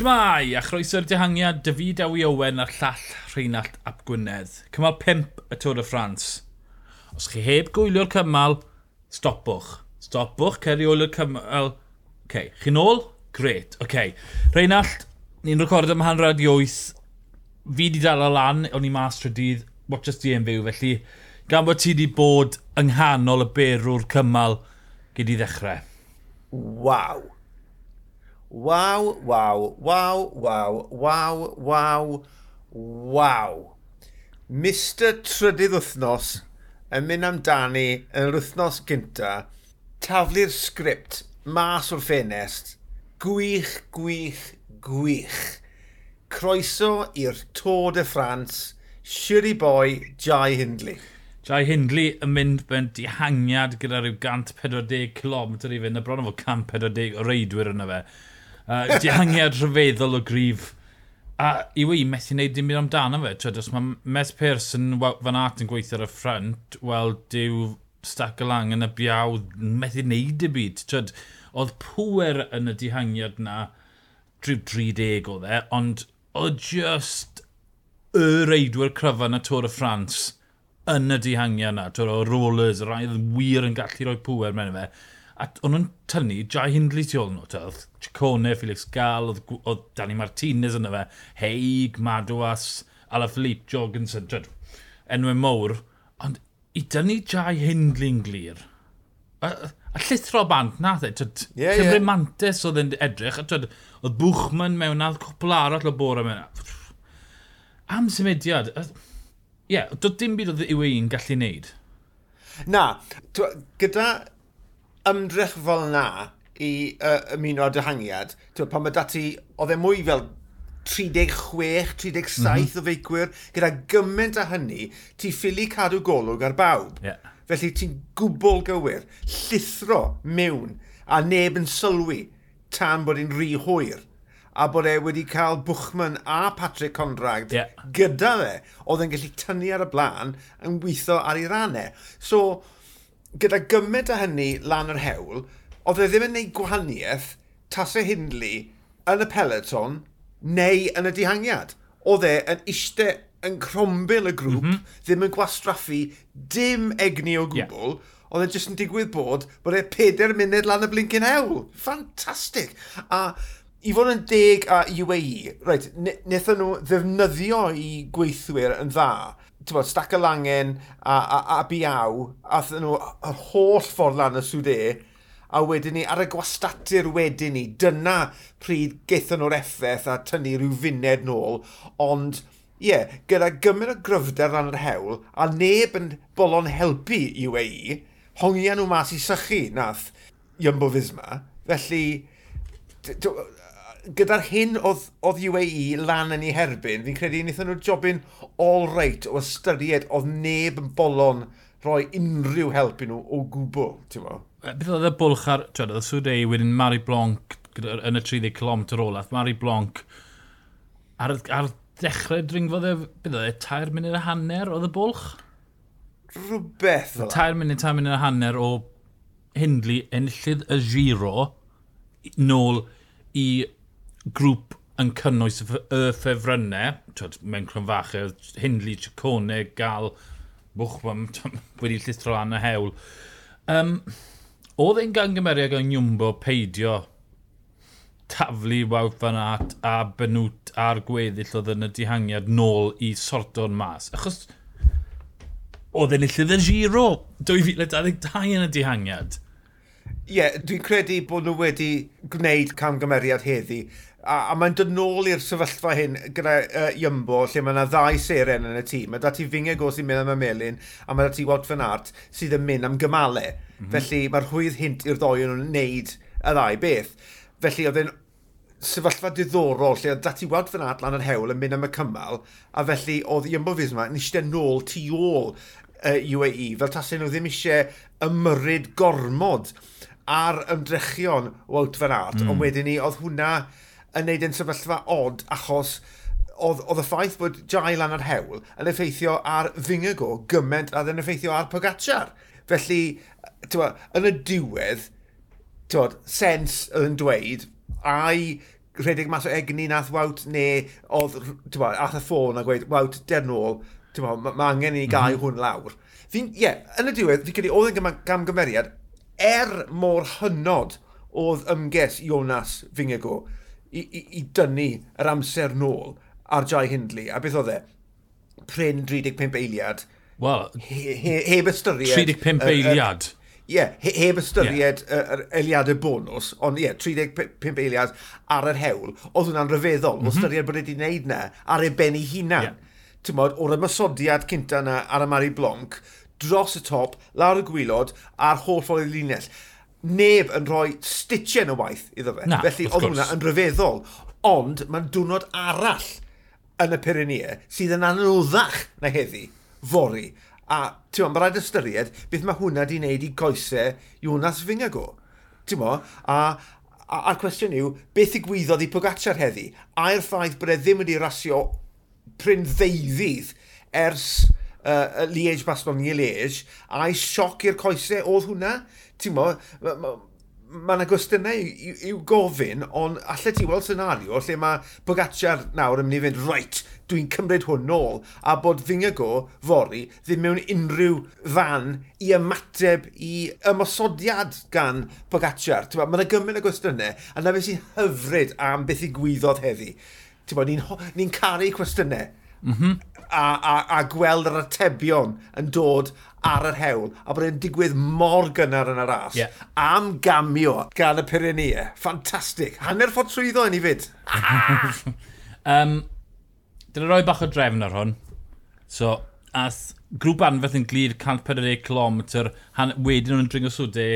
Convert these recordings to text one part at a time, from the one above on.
Shmai, a chroeso'r dihangiad David Awi Owen a'r llall Rheinald Ap Gwynedd. Cymal 5 y Tôr y Ffrans. Os chi heb gwylio'r cymal, stopwch. Stopwch, ceri ôl i'r cymal. OK, Chi'n ôl? Gret. OK. Rheinald, ni'n recordio am hanrad i 8. Fi di dal o lan, o'n i mas trwy dydd, watchas di yn fyw, felly gan bod ti di bod yng nghanol y berw'r cymal gyd i ddechrau. Waw. Waw, waw, waw, waw, waw, waw, waw. Mr Trydydd Wythnos yn mynd amdani yn yr wythnos gynta, taflu'r sgript mas o'r ffenest, gwych, gwych, gwych. Croeso i'r Tôr de France, Shiri Boy, Jai Hindley. Jai Hindley yn mynd mewn dihangiad gyda rhyw 140 km i fynd, a bron o fod 140 o reidwyr yna fe. Uh, dihangiad rhyfeddol o grif. A i e i methu wneud dim byd amdano fe. Twyd, os mae Mes Pearson fan at yn gweithio ar y ffrant, wel, diw stac y lang yn y biawdd, methu wneud y byd. Twyd, oedd pwer yn y dihangiad na, drwy 30 o dde, ond oedd just y reidwyr cryfan y Tôr y Ffrans yn y dihangiad na, twyd, o rollers, rhaid wir yn gallu rhoi pwer mewn fe a o'n nhw'n tynnu Jai Hindley tu ôl nhw, oedd Ciccone, Felix Gall, oedd, oedd Danny Martinez yna fe, Heig, Madwas, Alaphilippe, Jorgensen, dred, enwau mwr. ond i dynnu Jai Hindley'n glir, a, a llithro bant nath e, tyd, yeah, Cymru yeah. Mantis oedd yn edrych, a tyd, oedd Bwchman mewn, a cwpl arall o bore mewn, am symudiad, ie, yeah, doedd dim byd oedd yw ein gallu wneud. Na, gyda ymdrech fel na i uh, ymuno â dyhangiad, pan mae dati, oedd e mwy fel 36-37 mm -hmm. o feicwyr, gyda gymaint a hynny, ti ffili cadw golwg ar bawb. Yeah. Felly ti'n gwbl gywir, llithro mewn, a neb yn sylwi tan bod hi'n rhy hwyr a bod e wedi cael Bwchman a Patrick Conrad yeah. gyda fe, oedd e'n gallu tynnu ar y blaen yn weithio ar ei rannau. So, gyda gymaint a hynny lan yr hewl, oedd e ddim yn gwneud gwahaniaeth tasau Hindley yn y peleton neu yn y dihangiad. Oedd e yn eiste yn crombil y grŵp, mm -hmm. ddim yn gwastraffu dim egni o gwbl, yeah. oedd e jyst yn digwydd bod bod e peder munud lan y blincyn hewl. Fantastic! A i fod yn deg a UAE, right, wnaethon nhw ddefnyddio i gweithwyr yn dda bod, stac y langen a, a, a biaw, a nhw yr holl ffordd lan y sŵde, a wedyn ni ar y gwastatur wedyn ni, dyna pryd geithon nhw'r effaith a tynnu rhyw funed nôl, ond ie, yeah, gyda gymryd o gryfder lan yr hewl, a neb yn bolon helpu UAE, hongian nhw mas i sychu nath Jumbo Fisma, felly gyda'r hyn oedd, oedd UAE lan yn ei herbyn, fi'n credu wnaethon nhw'r jobyn all right o ystyried oedd neb yn bolon rhoi unrhyw help i nhw o gwbl, ti'n mo? Beth oedd y bwlch ar, twyd, oedd Swdei wedyn Mari Blanc yn y 30 km ôl, olaf, Mari Blanc ar, ar dechrau dringfodd e, beth oedd e, tair munud a hanner oedd y bwlch? Rhywbeth oedd. Tair munud, tair munud a hanner o Hindley enillydd y giro nôl i grŵp yn cynnwys y ffefrynnau, twyd, mewn crynfachau, Hindley, Ciconeg, Gal, Bwchbam, wedi llithro lan y hewl. Um, oedd e'n gangymeriad gan Iwmbo peidio taflu wawt fan at a benwt a'r gweddill oedd yn y dihangiad nôl i sorto'n mas. Achos oedd e'n illydd y giro 2022 yn y dihangiad. Ie, yeah, dwi'n credu bod nhw wedi gwneud camgymeriad heddi A, a mae'n dod nôl i'r sefyllfa hyn gyda uh, Iymbo, lle mae yna ddau seren yn y tîm. Mae dati Fingego sy'n mynd am y melin, a mae dati Wout Van Aert sydd yn mynd am gymalau. Mm -hmm. Felly mae'r hwydd hint i'r ddoi nhw'n wneud y ddau beth. Felly oedd e'n sefyllfa diddorol lle oedd dati Wout Van Aert lan yn hewl yn mynd am y cymal, a felly oedd Iambo Fisma yn eistedd nôl tu ôl uh, UAE, fel tasau nhw ddim eisiau ymryd gormod ar ymdrechion Wout Van Aert, mm. ond wedyn ni oedd hwnna yn neud yn sefyllfa od achos oedd y ffaith bod Jai lan ar hewl yn effeithio ar Fingago gymaint a yn effeithio ar Pogacar. Felly, tywa, yn y diwedd, tywa, sens yn dweud, ai rhedeg mas o egni nath wawt neu oedd twa, ath y ffôn a gweud, wawt, der nôl, twa, mae ma angen i ni gael mm -hmm. hwn lawr. Fi'n, ie, yeah, yn y diwedd, fi'n credu oedd yn gamgymeriad, er mor hynod oedd ymges Jonas Fingago i, i, i dynnu yr amser nôl ar Jai Hindley. A beth oedd e? Pryn 35 eiliad. Wel... He, he, heb ystyried... 35 eiliad. Ie, yeah, he, heb ystyried yr yeah. eiliadau bonus, ond ie, yeah, 35 eiliad ar yr hewl, oedd hwnna'n rhyfeddol, mm -hmm. o ystyried bod wedi gwneud na ar ei ben ei hunan. Yeah. Ti'n modd, o'r ymysodiad cynta na ar y Mari Blanc, dros y top, lawr y gwylod, a'r holl ffordd i linell neb yn rhoi stitio yn y waith iddo fe. Na, Felly oedd hwnna yn rhyfeddol. Ond mae'n diwrnod arall yn y Pyrenea sydd yn anoddach na heddi fori. A ti'n ma'n rhaid ystyried beth mae hwnna di wneud i goesau Jonas Fingago. Ti'n mo? A, a, a'r cwestiwn yw, beth i ddigwyddodd i Pogacar heddi? A'r ffaith bod e ddim wedi rasio pryn ddeuddydd ers uh, Liege Bastogne Liege, a'i sioc i'r coesau oedd hwnna. Ti'n mo, mae ma, ma yna gwestiynau i'w, gofyn, ond allai ti weld senario lle mae Bogacar nawr yn mynd i fynd, right, dwi'n cymryd hwn nôl, a bod Fingago fori ddim mewn unrhyw fan i ymateb i ymosodiad gan Pogacar. Mae yna gymaint o gwestiynau, a na beth sy'n hyfryd am beth i gwyddodd heddi. Ti'n bod, ni'n ni caru cwestiynau mm -hmm. a, a, a gweld yr atebion yn dod ar yr hewl, a bod e'n digwydd mor gynnar yn y ras. Yeah. Am gamio gan y Pyrenea. Ffantastig. Hanner ffordd trwyddo yn i fyd. um, Dyna roi bach o drefn ar hwn. So, ath grŵp anferth yn glir 140 km, han, wedyn nhw'n dringo swde,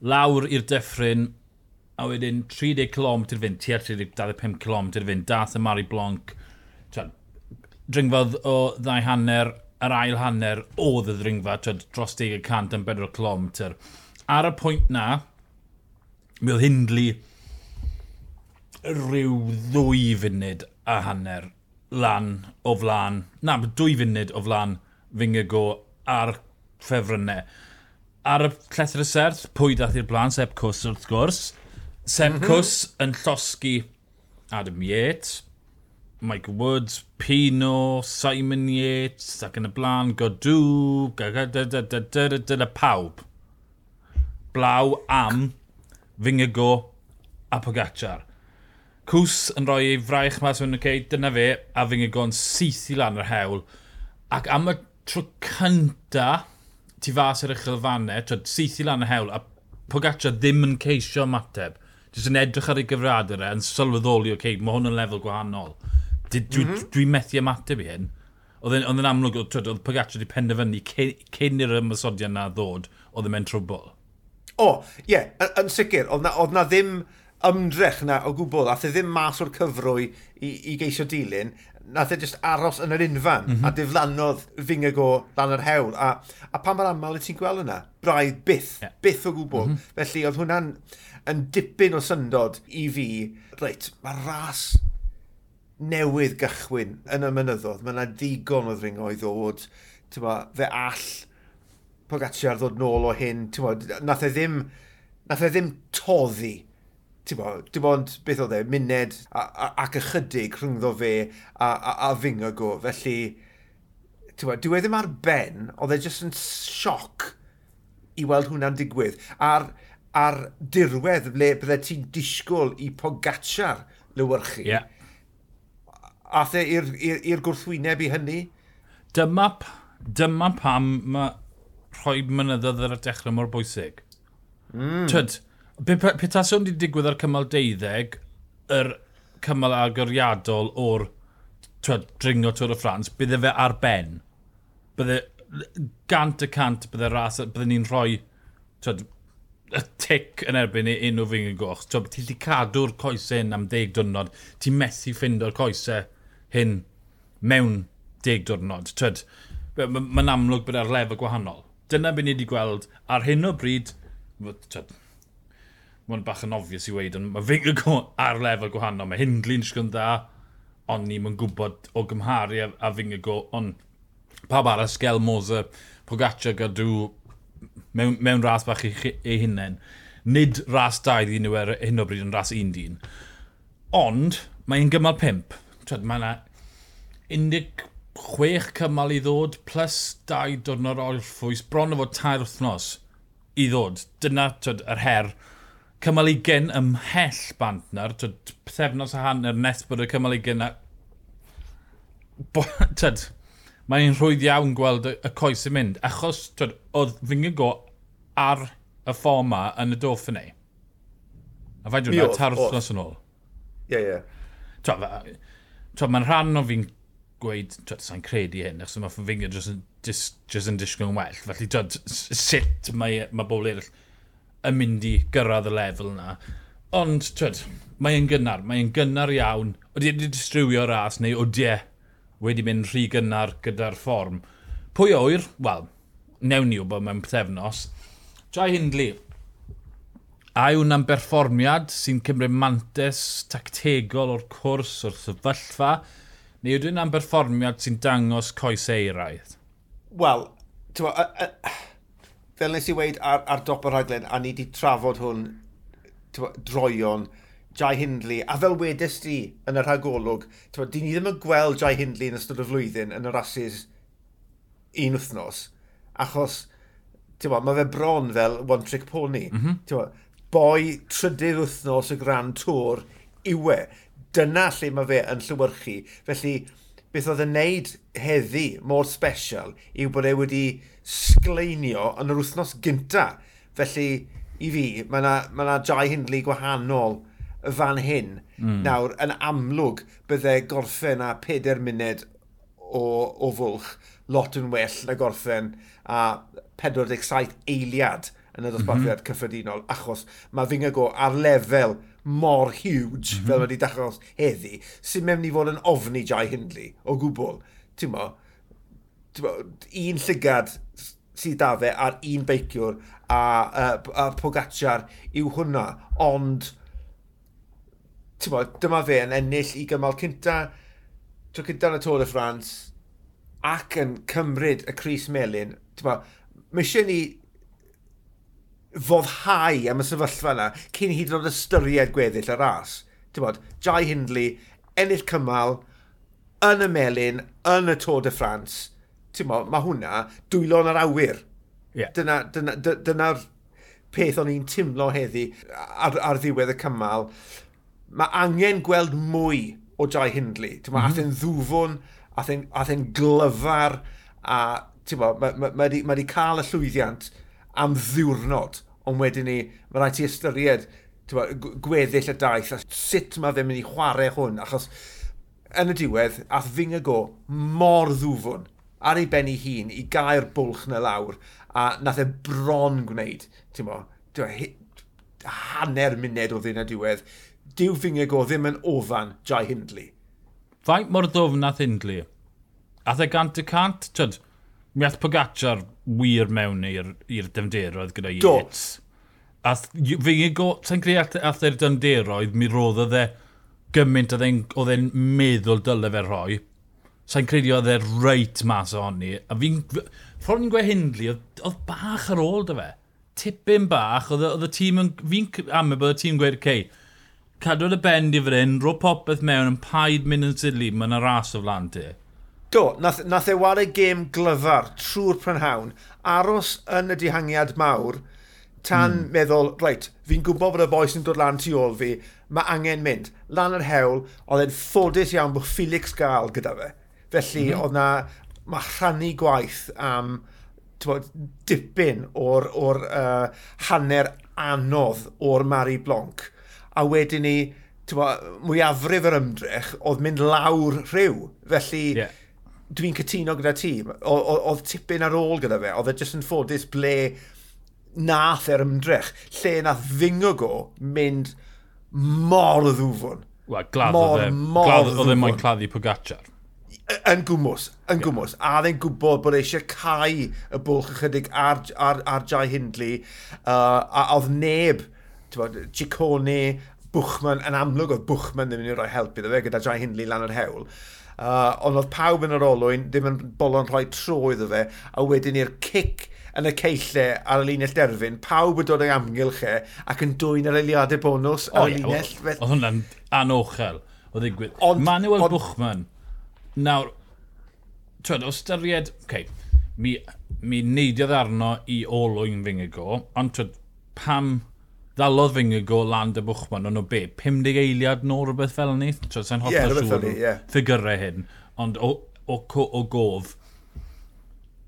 lawr i'r dyffryn, a wedyn 30 km fynd, tua'r 35 km fynd, dath y Mari Blanc, dringfodd o ddau hanner, yr ail hanner, oedd y ddringfa twyd, dros 10% yn 4 km. Ar y pwynt na, mi oedd Hindli rhyw ddwy funud a hanner lan o flan, na, dwy funud o flan Fingago ar ffefrynnau. Ar y llethr y serth, pwy dath i'r blaen, Seb Cws wrth gwrs. Seb mm -hmm. Cws yn llosgu Adam Yates, Mike Woods, Pino, Simon Yates, ac yn y blaen, Godw, dyna pawb. Blaw am Fingago a Pogacar. Cws yn rhoi ei fraich mas yn okay, dyna fe, a Fingago yn syth i lan yr hewl. Ac am y tro cynta, ti fas yr uchelfannau, twyd, syth i lan yr hewl, a Pogacar ddim yn ceisio mateb. Jyst yn edrych ar ei gyfradau e, yn sylweddoli, oce, okay, mae hwn yn lefel gwahanol. Dwi'n mm -hmm. dwi methu ymateb i hyn. Oedd yn amlwg, oedd Pogaccio wedi penderfynu cyn i'r ymwysodiad na ddod, oedd e yn mynd trwbl. O, ie, yeah, yn sicr, oedd na, oedd na ddim ymdrech na o gwbl, ath e ddim mas o'r cyfrwy i, i geisio dilyn, nath e just aros yn yr unfan, mm -hmm. a diflannodd fyngeg o lan yr hewl, a, a pan mae'r aml y ti'n gweld yna, braidd byth, yeah. byth o gwbl, mm -hmm. felly oedd hwnna'n yn dipyn o syndod i fi, reit, mae ras newydd gychwyn yn y mynyddodd. Mae yna ddigon o ddringo i ddod. Tyma, fe all Pogacar ddod nôl o hyn. Tyma, nath e ddim, nath e ddim toddi. Tyma, dim ond beth oedd e, muned ac ychydig rhyngddo fe a, a, a fingago. Felly, tyma, dyw e ddim ar ben, oedd e jyst yn sioc i weld hwnna'n digwydd. A'r, ar dirwedd ble bydde ti'n disgwyl i Pogacar lywyrchu. Yeah ath e i'r gwrthwyneb i hynny. Dyma, dyma pam mae rhoi mynyddodd ar y dechrau mor bwysig. Mm. Tyd, petaswn wedi digwydd ar cymal deuddeg, yr cymal agoriadol o'r twyd, dringo Tôr y Ffrans, bydde fe ar ben. Bydde gant y cant bydde ras, bydde ni'n rhoi twyd, y tic yn erbyn unrhyw fyng yn goch. Ti'n ti cadw'r coesau yn am ddeg dwrnod, ti'n methu ffindo'r coesau hyn mewn deg diwrnod. Twyd, mae'n ma amlwg bod e ar lefel gwahanol. Dyna beth ni wedi gweld ar hyn o bryd, twyd, mae'n bach yn obvious i weid, ond mae fi'n go ar lefel gwahanol. Mae Hindley'n sgwyn dda, ond ni'n mynd gwybod o gymharu a, a fi'n go, ond pa bar arall sgel Moser, Pogaccia gadw mewn, mewn ras bach ei hunain. Nid ras 2 ddyn nhw ar hyn o bryd yn ras 1 dyn. Ond, mae'n gymal 5. Mae yna 16 cymal i ddod, plus 2 diwrnod orffwys, bron o fod tair wythnos i ddod. Dyna twyd, yr her. Cymal 20 ymhell bant na'r pethefnos a hanner nes bod y cymal 20 na... Tyd, mae'n rhwydd iawn gweld y, y coes yn mynd, achos twyd, oedd Fingago ar y ffom ma yn y Dauphiné. A fe dwi'n rhaid tar wythnos yn ôl. Ie, ie. Mae'n rhan o fi'n gweud, twyd, sa'n credu hyn, achos mae Ffinga jyst yn, just, just yn disgwyl yn well. Felly, twyd, sut mae, mae bobl eraill yn mynd i gyrraedd y lefel yna. Ond, twyd, mae'n gynnar, mae'n gynnar iawn. Oeddi wedi distrywio ras neu oeddi e wedi mynd rhy gynnar gyda'r fform. Pwy oer? Wel, newn ni wybod mewn pethefnos. Jai Hindley, a yw na'n berfformiad sy'n cymryd mantes tactegol o'r cwrs, o'r sefyllfa, Neu ydyw yna'n berfformiad sy'n dangos coes eiraidd? Wel, fel nes i weid ar, ar dop o'r rhaglen, a ni wedi trafod hwn twa, droion, Jai Hindley, a fel wedys di yn y rhagolwg, di ni ddim yn gweld Jai Hindley yn ystod y flwyddyn yn y rhasys un wythnos, achos twa, mae fe bron fel one trick pony. Mm -hmm. boi trydydd wythnos y Grand Tour e dyna lle mae fe yn llywyrchu. Felly, beth oedd yn neud heddi mor special yw bod e wedi sgleinio yn yr wythnos gynta. Felly, i fi, mae yna ma jai hindlu gwahanol fan hyn. Mm. Nawr, yn amlwg, bydde gorffen a 4 munud o, o fwlch lot yn well na gorffen a 47 eiliad yn y dosbarthiad mm -hmm. cyffredinol, achos mae Fingago ar lefel mor huge, mm -hmm. fel wedi dachos heddi, sy'n mewn i fod yn ofni Jai Hindley, o gwbl. Ti'n mo, un llygad sydd da fe ar un beiciwr a, a, a Pogacar yw hwnna, ond mo, dyma fe yn ennill i gymal cynta tro cynta yn y Tôr y Ffrans ac yn cymryd y Cris Melin. Mo, mae eisiau ni foddhau am y sefyllfa yna cyn hyd yn oed ystyried gweddill y ras. Ti'n bod, Jai Hindley, ennill cymal, yn y melin, yn y Tôr de France, ti'n bod, mae hwnna dwylon yr awyr. Yeah. Dyna'r dyna, dyna, dyna peth o'n i'n timlo heddi ar, ar ddiwedd y cymal. Mae angen gweld mwy o Jai Hindley. Ti'n bod, mm -hmm. athyn mhm. ddwfwn, athyn, athyn glyfar, a ti'n bod, mae wedi ma, ma, ma, di, ma di cael y llwyddiant am ddiwrnod, ond wedyn ni, mae rhaid ti ystyried ba, gweddill y daith a sut mae fe'n mynd i chwarae hwn, achos yn y diwedd, ath Fingago mor ddwfwn ar ei ben ei hun i gael bwlch na lawr, a nath e bron gwneud, ti'n mo, hanner munud o ddyn y diwedd, dyw go ddim yn ofan Jai Hindley. Faint mor ddwfn nath Hindley? Ath e gant y cant, tyd, mi ath Pogacar wir mewn i'r defnderoedd gyda i. Dots. A fi go, sa'n greu ath e'r defnderoedd, mi roedd oedd e gymaint oedd e'n meddwl dyle fe rhoi. Sa'n credu oedd e'r reit mas o honni. A fi'n... Ffordd ni'n gwehindlu, oedd bach ar ôl dy fe. Tipyn bach, oedd y tîm yn... Fi'n amau bod y tîm gweud, cei, cadw'r y bend i fan hyn, ro popeth mewn yn paid mynd yn sili, mae'n y ras o flan ti. Do, nath, nath e wario gêm glyfar trwy'r prynhawn, aros yn y dihangiad mawr, tan mm. meddwl, reit, fi'n gwybod bod y boes yn dod lan tu ôl fi, mae angen mynd. Lan yr hewl, oedd e'n ffodus iawn bod Felix gael gyda fe. Felly, mm -hmm. oedd na, mae rhannu gwaith am bod, dipyn o'r, or uh, hanner anodd o'r Mari Blanc. A wedyn ni, mwyafrif yr ymdrech, oedd mynd lawr rhyw. Felly, yeah dwi'n cytuno gyda ti, oedd tipyn ar ôl gyda fe, oedd e jyst yn ffodus ble nath er ymdrech, lle nath Fingogo mynd mor ddwfwn. Wel, glad oedd e, glad oedd e moyn claddu Pogacar. Yn gwmws, yn gwmws. A oedd e'n gwybod bod eisiau cael y bwlch ychydig ar, ar, ar Jai Hindley. Uh, a oedd neb, Chicone, Bwchman, yn amlwg oedd Bwchman ddim yn mynd i roi help iddo fe gyda Jai Hindley lan yr hewl. Uh, uh, ond oedd pawb yn yr olwyn, ddim yn bolon rhoi tro iddo fe, a wedyn i'r cic yn y ceille ar y linell derfyn, pawb yn dod o'i amgylch e ac yn dwy'n yr eiliadau bonus ar y linell. Oedd hwnna'n anochel o ddigwydd. Ond, Manuel on... Bwchman, nawr, twyd, o styried, okay, mi, mi neidiodd arno i olwyn fy ond twyd, pam ddalodd fy nghygo lan dy bwchman, ond o be, 50 eiliad nôl rhywbeth fel ni? Tro, sa'n hollol yeah, siŵr yeah. ffigurau hyn, ond o, o, o, o gof.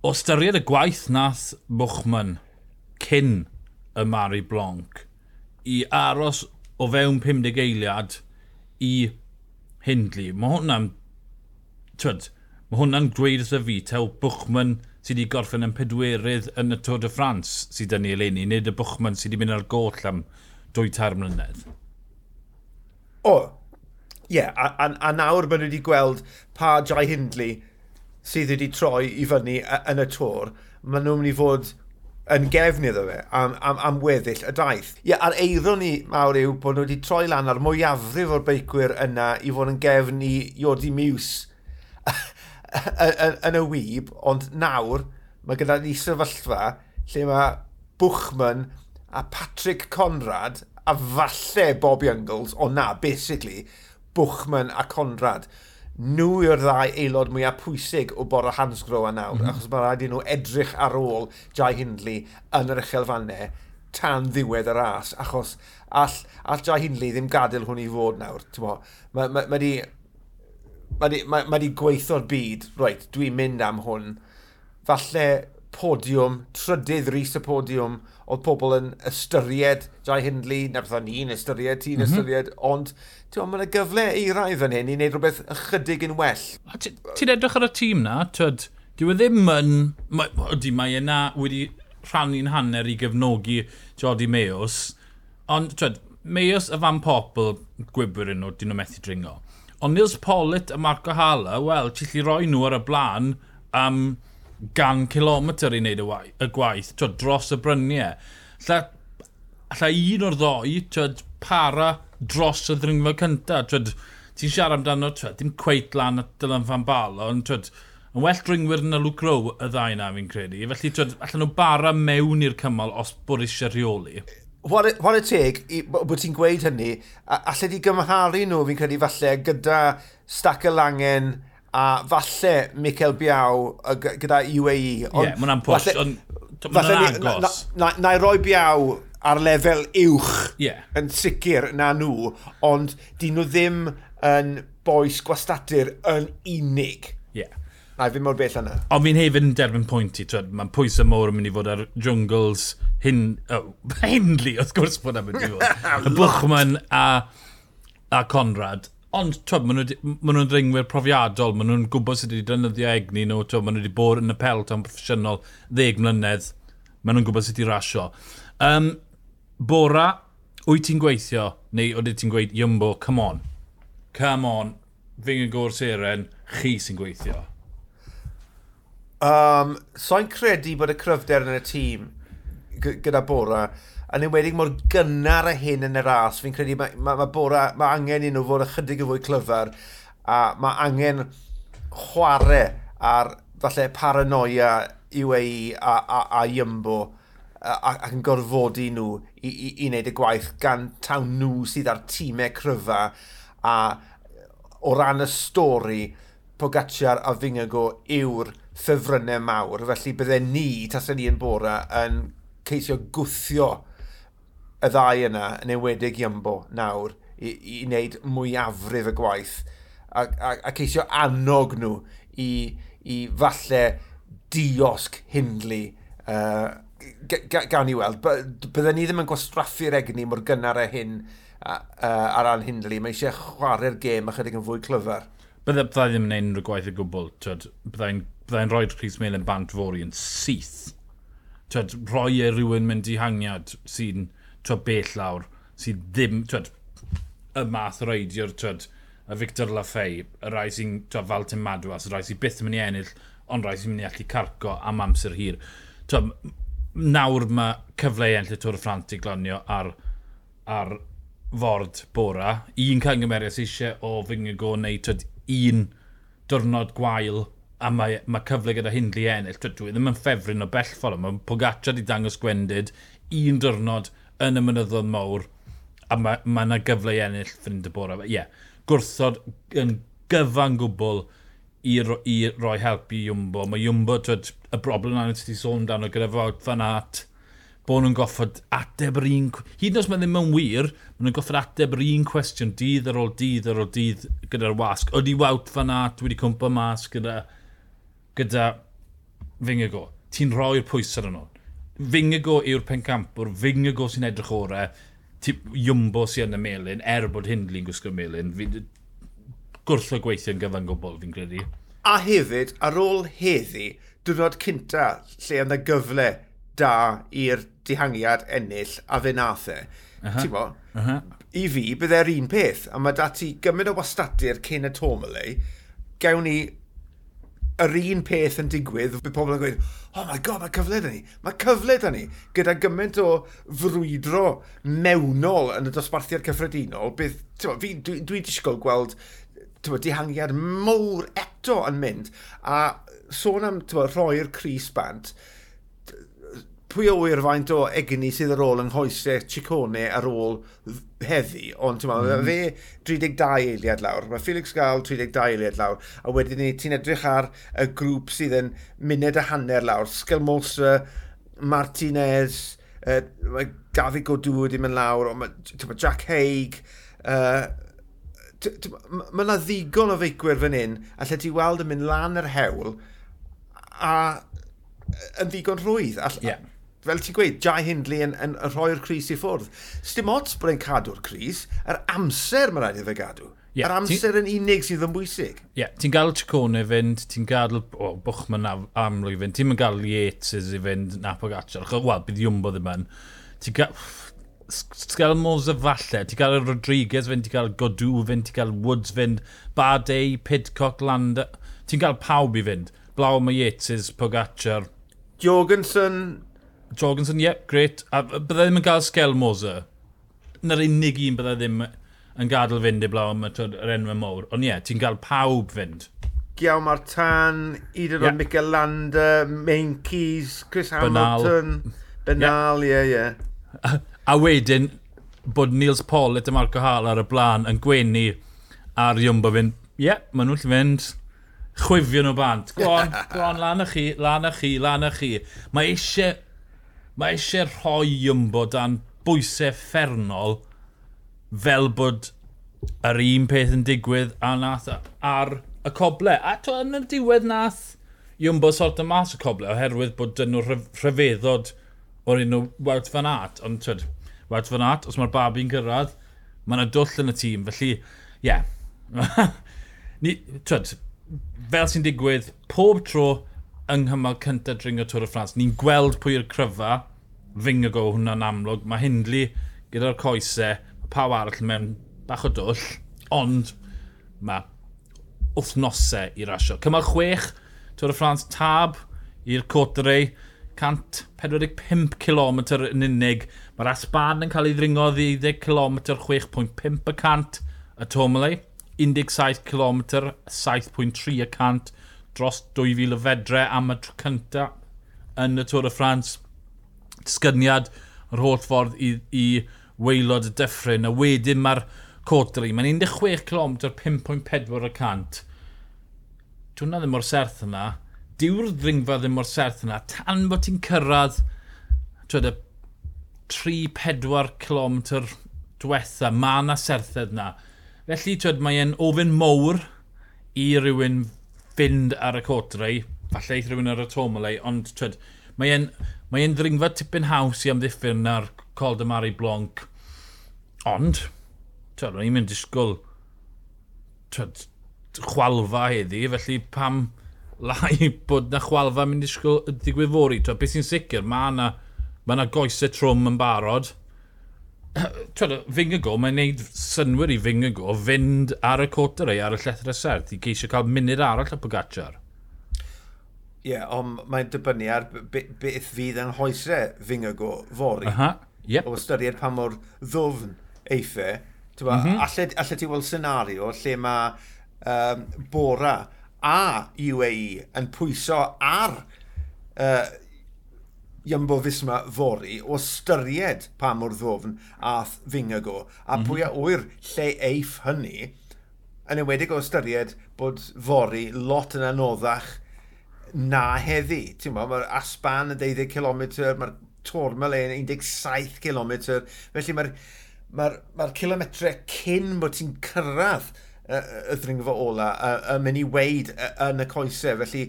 O styried y gwaith nath bwchman cyn y Mari Blanc i aros o fewn 50 eiliad i Hindley. Mae hwnna'n... Twyd, mae hwnna'n gweud wrtho fi, tew Bwchman sydd wedi gorffen yn pedwerydd yn y Tôr de France sydd yn ei eleni, nid y Bwchman sydd wedi mynd ar goll am dwy tair mlynedd. O, ie, yeah, a, a, a nawr bod wedi gweld pa Jai Hindley sydd wedi troi i fyny yn y Tôr, maen nhw'n mynd i fod yn gefn iddo fe am, am, am weddill y daith. Ie, a'r eiddo ni mawr yw bod nhw wedi troi lan ar mwyafrif o'r beicwyr yna i fod yn gefn i Iodi Muse yn y wyb, ond nawr mae gyda ni sefyllfa lle mae Bwchman a Patrick Conrad a falle Bob Youngles, ond na, basically, Bwchman a Conrad. Nhw yw'r ddau aelod mwyaf pwysig o bor o Hansgrow a nawr, mm -hmm. achos mae rhaid i nhw edrych ar ôl Jai Hindley yn yr uchelfannau tan ddiwedd y ras, achos all, all Jai Hindley ddim gadael hwn i fod nawr. Mae ma, ma, ma di mae di, ma, ma di gweithio'r byd, right, dwi'n mynd am hwn, falle podiwm, trydydd rhys y podiwm, oedd pobl yn ystyried Jai Hindley, na bethau ni'n ystyried, ti'n mm -hmm. ystyried, ond ti'n meddwl, mae'n gyfle i eiraidd fan hyn i wneud rhywbeth ychydig yn well. Ti'n edrych ar y tîm na, twyd, dyw e ddim yn, ydy mae yna wedi rhannu'n hanner i gefnogi Jody Meos, ond twyd, Meos y Fan Popl, gwybwyr yn nhw, dyn nhw methu dringo. Ond Nils Pollitt a Marco Hala, wel, ti'n lli roi nhw ar y blaen am gan kilometr i wneud y gwaith, twyd, dros y bryniau. Lla, lla un o'r ddoi, twyd, para dros y ddringfa cyntaf. Ti'n siarad amdano, twyd, dim cweit lan at Dylan fan bal, ond twyd, yn well dringwyr yn y Luke Rowe y ddau na fi'n credu. Felly, twyd, allan nhw bara mewn i'r cymal os bod eisiau rheoli what Wara teg, bod ti'n gweud hynny, allai di gymharu nhw, fi'n credu falle, gyda Stac y Langen a falle Michael Biaw gyda UAE. Ie, yeah, mae'n pwys, ond mae'n agos. Na, na, na roi Biaw ar lefel uwch yeah. yn sicr na nhw, ond dyn nhw ddim yn boes gwastadur yn unig. Ie. Yeah. Na, fi mor bell yna. Ond fi'n hefyd yn derbyn pwynt i, mae'n pwysau mor yn mynd i fod ar jungles, hyn, oh, Hindley, wrth gwrs bod yna mynd i fod. y Bwchman a, a Conrad. Ond, twyd, maen nhw'n nhw ringwyr profiadol, maen nhw'n gwybod sut wedi dynyddio egni nhw, twyd, maen nhw wedi bod yn y pelt pelton proffesiynol ddeg mlynedd, maen nhw'n gwybod sut wedi rasio. Um, Bora, wyt ti'n gweithio, neu oeddet ti'n gweud, Iymbo, come on, come on, fi'n gwrs seren, chi sy'n gweithio. Um, so'n credu bod y cryfder yn y tîm gyda Bora, yn enwedig mor gynnar y hyn yn y ras, fi'n credu mae, mae, mae, Bora, mae angen i nhw fod ychydig y fwy clyfar, a mae angen chwarae ar falle paranoia UAE a, a, a Iymbo ac yn gorfodi nhw i, i, i wneud y gwaith gan tawn nhw sydd ar tîmau cryfa a o ran y stori Pogacar a Fingago yw'r ffefrynnau mawr, felly bydde ni, tasau ni yn bora, yn ceisio gwthio y ddau yna yn ewedig Iambo nawr i, i wneud mwyafrif y gwaith a, a, a ceisio annog nhw i, i falle diosg hindlu uh, gawn ni weld. Byddwn ni ddim yn gwastraffu'r egni mor gynnar e hyn uh, ar ran hindlu. Mae eisiau chwarae'r gêm chydig yn fwy clyfar. Bydda, bydda ddim yn gwneud unrhyw gwaith y gwbl. Byddai'n byddai rhoi'r Rhys Mel yn bant fori yn syth twed, roi e rhywun mynd i hangiad sy'n twed, bell lawr, sy'n ddim, twed, y math reidiwr, twed, y Victor Laffey, y rai sy'n fal Tim Madwas, y rai sy'n byth yn mynd i ennill, ond rai sy'n mynd i allu carco am amser hir. Twed, nawr mae cyfle i enll y Tôr y Ffrant i glonio ar, ar ford bora. Un cangymeriad sy'n eisiau o fyngygo neu twed, un diwrnod gwael a mae, mae cyfle gyda Hindley ennill. Dwi dwi ddim yn ffefryn o bell ffordd, mae Pogaccia wedi dangos gwendid un diwrnod yn y mynyddodd mawr a mae yna gyfle i ennill ffrind y bore. Ie, yeah, gwrthod yn gyfan gwbl i, ro, i roi help i Jumbo. Mae Jumbo, twyd, y broblem na'n ti sôn dan o gyda fod fan at, bod nhw'n goffod ateb yr un... Hyd yn oes mae ddim yn wir, mae nhw'n goffod ateb yr un cwestiwn dydd ar ôl dydd ar ôl dydd gyda'r wasg. Oeddi wawt fan at wedi cwmpa mas gyda gyda Fingago. Ti'n rhoi'r pwysau ar nhw. Fingago yw'r pencampwr, Fingago sy'n edrych orau, Jumbo sy'n yn y melin, er bod Hindley'n gwisgo melin. Fi o gweithio yn gyfan gwbl, fi'n credu. A hefyd, ar ôl heddi, diwrnod cynta lle yna gyfle da i'r dihangiad ennill a fe nath e. Uh -huh. Bo, uh -huh. I fi, byddai'r un peth, a mae dati gymryd o wastadur cyn y Tourmalet, gawn ni yr un peth yn digwydd, bydd pobl yn gweud, oh my god, mae cyfle da ni, mae cyfle da ni, gyda gymaint o frwydro mewnol yn y dosbarthiad cyffredinol, bydd, fi, dwi, dwi disgwyl gweld tywa, dihangiad mowr eto yn mynd, a sôn am tywa, rhoi'r Cris Bant, pwy o wir faint o egni sydd ar ôl yng nghoesau Chicone ar ôl heddi, ond ti'n meddwl, mm. fe 32 eiliad lawr, mae Felix Gael 32 eiliad lawr, a wedyn ni ti'n edrych ar y grŵp sydd yn muned a hanner lawr, Skelmosa, Martinez, uh, mae David Godw wedi mynd lawr, mae Jack Haig, uh, mae yna ddigon o feicwyr fan hyn, a lle ti weld yn mynd lan yr hewl, a yn ddigon rwydd. All, yeah fel ti'n gweud, Jai Hindley yn, yn, yn rhoi'r Cris i ffwrdd. Sdim ots bod e'n cadw'r Cris, yr amser mae'n rhaid iddo gadw. Yeah, yr amser yn unig sydd yn bwysig. Ie, yeah, ti'n gael Chicone fynd, ti'n gael oh, Bwchman amlwg i fynd, ti'n gael Yates i fynd, Napo Gatchar, wel, bydd Iwmbo ddim yn. Ti'n gael... Ti'n gael Moza falle, ti'n gael Rodriguez fynd, ti'n gael Godw fynd, ti'n gael Woods fynd, Badei, Pidcock, Landa... Ti'n gael pawb i fynd. Blaw mae Yates, Pogacar... Jorgensen, Jorgensen, yep, great. A bydde ddim yn cael Skel Moser. Na'r unig un bydde ddim yn gadael fynd i blaw am yr enw mowr. Ond ie, yeah, ti'n cael pawb fynd. Giaw Martan, hyd yeah. oed Mikel Landa, Main Keys, Chris Hamilton, Benal, ie, yeah. ie. Yeah, a wedyn, bod Niels Pollitt y Marco Hall ar y blaen yn gwenu ar Iwmbo fynd, ie, yeah, maen nhw'n fynd chwifio nhw bant. Go on, go on, lan â chi, lan â chi, lan â chi. Mae eisiau mae eisiau rhoi ymbo dan bwysau ffernol fel bod yr un peth yn digwydd a nath ar y coble. A to yn y diwedd nath Iwmbo sort y mas y coble oherwydd bod dyn nhw rhyfeddod o'r un o Wout Van Aert. Ond twyd, Wout Van Aert, os mae'r babi'n gyrraedd, mae yna dwll yn y tîm. Felly, ie. Yeah. Ni, twyd, fel sy'n digwydd, pob tro yng nghymal cyntaf dringo Tŵr y Ffrans, ni'n gweld pwy yw'r cryfa, fyng y go hwnna'n amlwg. Mae Hindley gyda'r coesau, mae pawb arall mewn bach o dwll, ond mae wythnosau i rasio. Cymal chwech, Tôr y Ffrans tab i'r Coterei, 145 km yn unig. Mae'r Asban yn cael ei ddringo 20 km 6.5 y cant y Tomalei, 17 km 7.3 y cant dros 2000 o fedre am y tro cyntaf yn y Tôr y Ffrans disgyniad yr holl ffordd i, i weilod y dyffryn. A wedyn mae'r cotri, mae'n 16 km 5.4 y cant. Dwi'n ddim mor serth yna. Dyw'r ddringfa ddim mor serth yna. Tan bod ti'n cyrraedd twyd, 3-4 km diwetha, mae yna serthedd yna. Felly, twyd, mae ofyn mowr i rywun fynd ar y cotrau, falle eith rhywun ar y tomolau, ond twyd, Mae'n mae e'n ddringfa tipyn haws i amddiffyn na'r Col de Mari Blanc. Ond, twyd, mae'n mynd disgwyl tyd, chwalfa heddi, felly pam lai bod na chwalfa mynd disgwyl digwydd fori. Tyd, beth sy'n sicr, mae yna ma na goesau trwm yn barod. Tyd, Fingago, mae'n neud synwyr i Fingago fynd ar y cwtr ei ar y llethra serth i geisio cael munud arall y Pogacar. Ie, yeah, ond mae'n dibynnu ar beth fydd yn hoesau fyngygo fori. Aha, yep. O ystyried pa mor ddwfn eithaf. Mm -hmm. allet, allet ti weld senario lle mae um, Bora a UAE yn pwyso ar uh, Iambo Fisma fori o ystyried pa mor ddwfn ath fyngygo. A mm -hmm. pwy a wyr lle eiff hynny, yn enwedig o ystyried bod fori lot yn anoddach na heddi. Ti'n mo, mae'r asban yn 12 km, mae'r tormel yn 17 km, felly mae'r mae mae kilometre cyn bod ti'n cyrraedd y, y ddringfa ola yn mynd i weid yn y coesau. Felly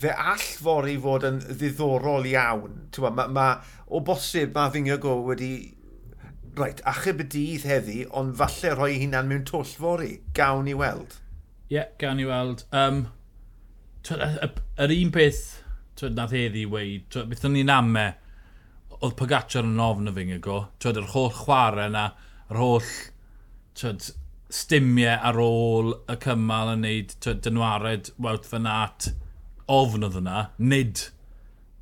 fe all fori fod yn ddiddorol iawn. Ma, ma, ma, o bosib mae Fingago wedi Reit, achub y dydd heddi, ond falle rhoi hunan mewn twll fori. Gawn i weld. Ie, yeah, gawn i weld. Um, yr un peth twyd, nath heddi weid, beth o'n i'n ame, oedd Pogacar yn ofn y fi nga go, twyd, yr holl chwarae yna, yr holl twyd, stimiau ar ôl y cymal yn neud twyd, dynwared wawt fy nat, ofn oedd yna, nid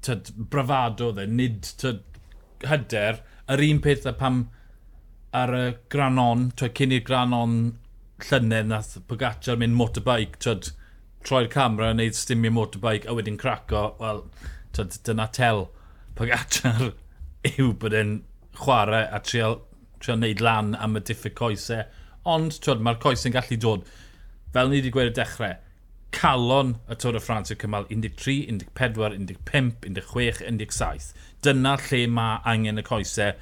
twyd, brafado dde, nid twyd, hyder. Yr un peth a pam ar y granon, twyd, cyn i'r granon llynedd nath Pogacar mynd motorbike, twyd, troi'r camera, wneud stimio motorbike a wedyn craco, wel, dyna tel Pogacar yw bod e'n chwarae a trial, trial wneud lan am y diffyg coesau. Ond, twyd, mae'r coesau'n gallu dod, fel ni wedi gweud y dechrau, calon y Tôr y Ffrans yw'r cymal 13, 14, 15, 16, 17. Dyna lle mae angen y coesau.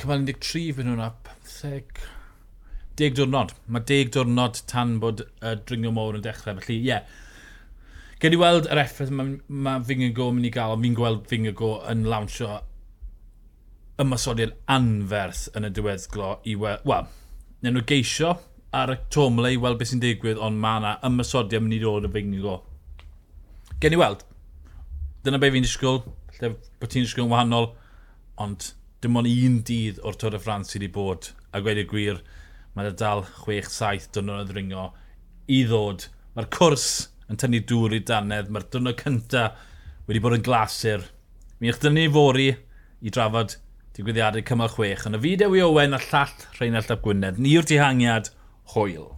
Cymal 13 fy nhw'n 15, deg diwrnod. Mae deg diwrnod tan bod y dringio môr yn dechrau. Felly, ie. Yeah. Gen i weld yr effaith mae ma Fingago yn mynd i gael, ond fi'n gweld Fingago yn lawnsio ymasodiad anferth yn y diweddglo i weld... Wel, neu nhw geisio ar y tomle i weld beth sy'n digwydd, ond mae yna ymasodiad mynd i ddod o Fingago. Gen i weld. Dyna be fi'n disgwyl, lle bod ti'n disgwyl yn wahanol, ond dim ond un dydd o'r Tôr y Ffrans sydd wedi bod, a gweud y gwir, Mae dal 6-7 dwrnod o ddringo i ddod. Mae'r cwrs yn tynnu dŵr i danedd. Mae'r dwrnod cyntaf wedi bod yn glasur. Mi eich dynnu fori i drafod digwyddiadau cymal 6. Yn y fideo i Owen a llall Rheinald Ap Gwynedd. Ni yw'r dihangiad hwyl.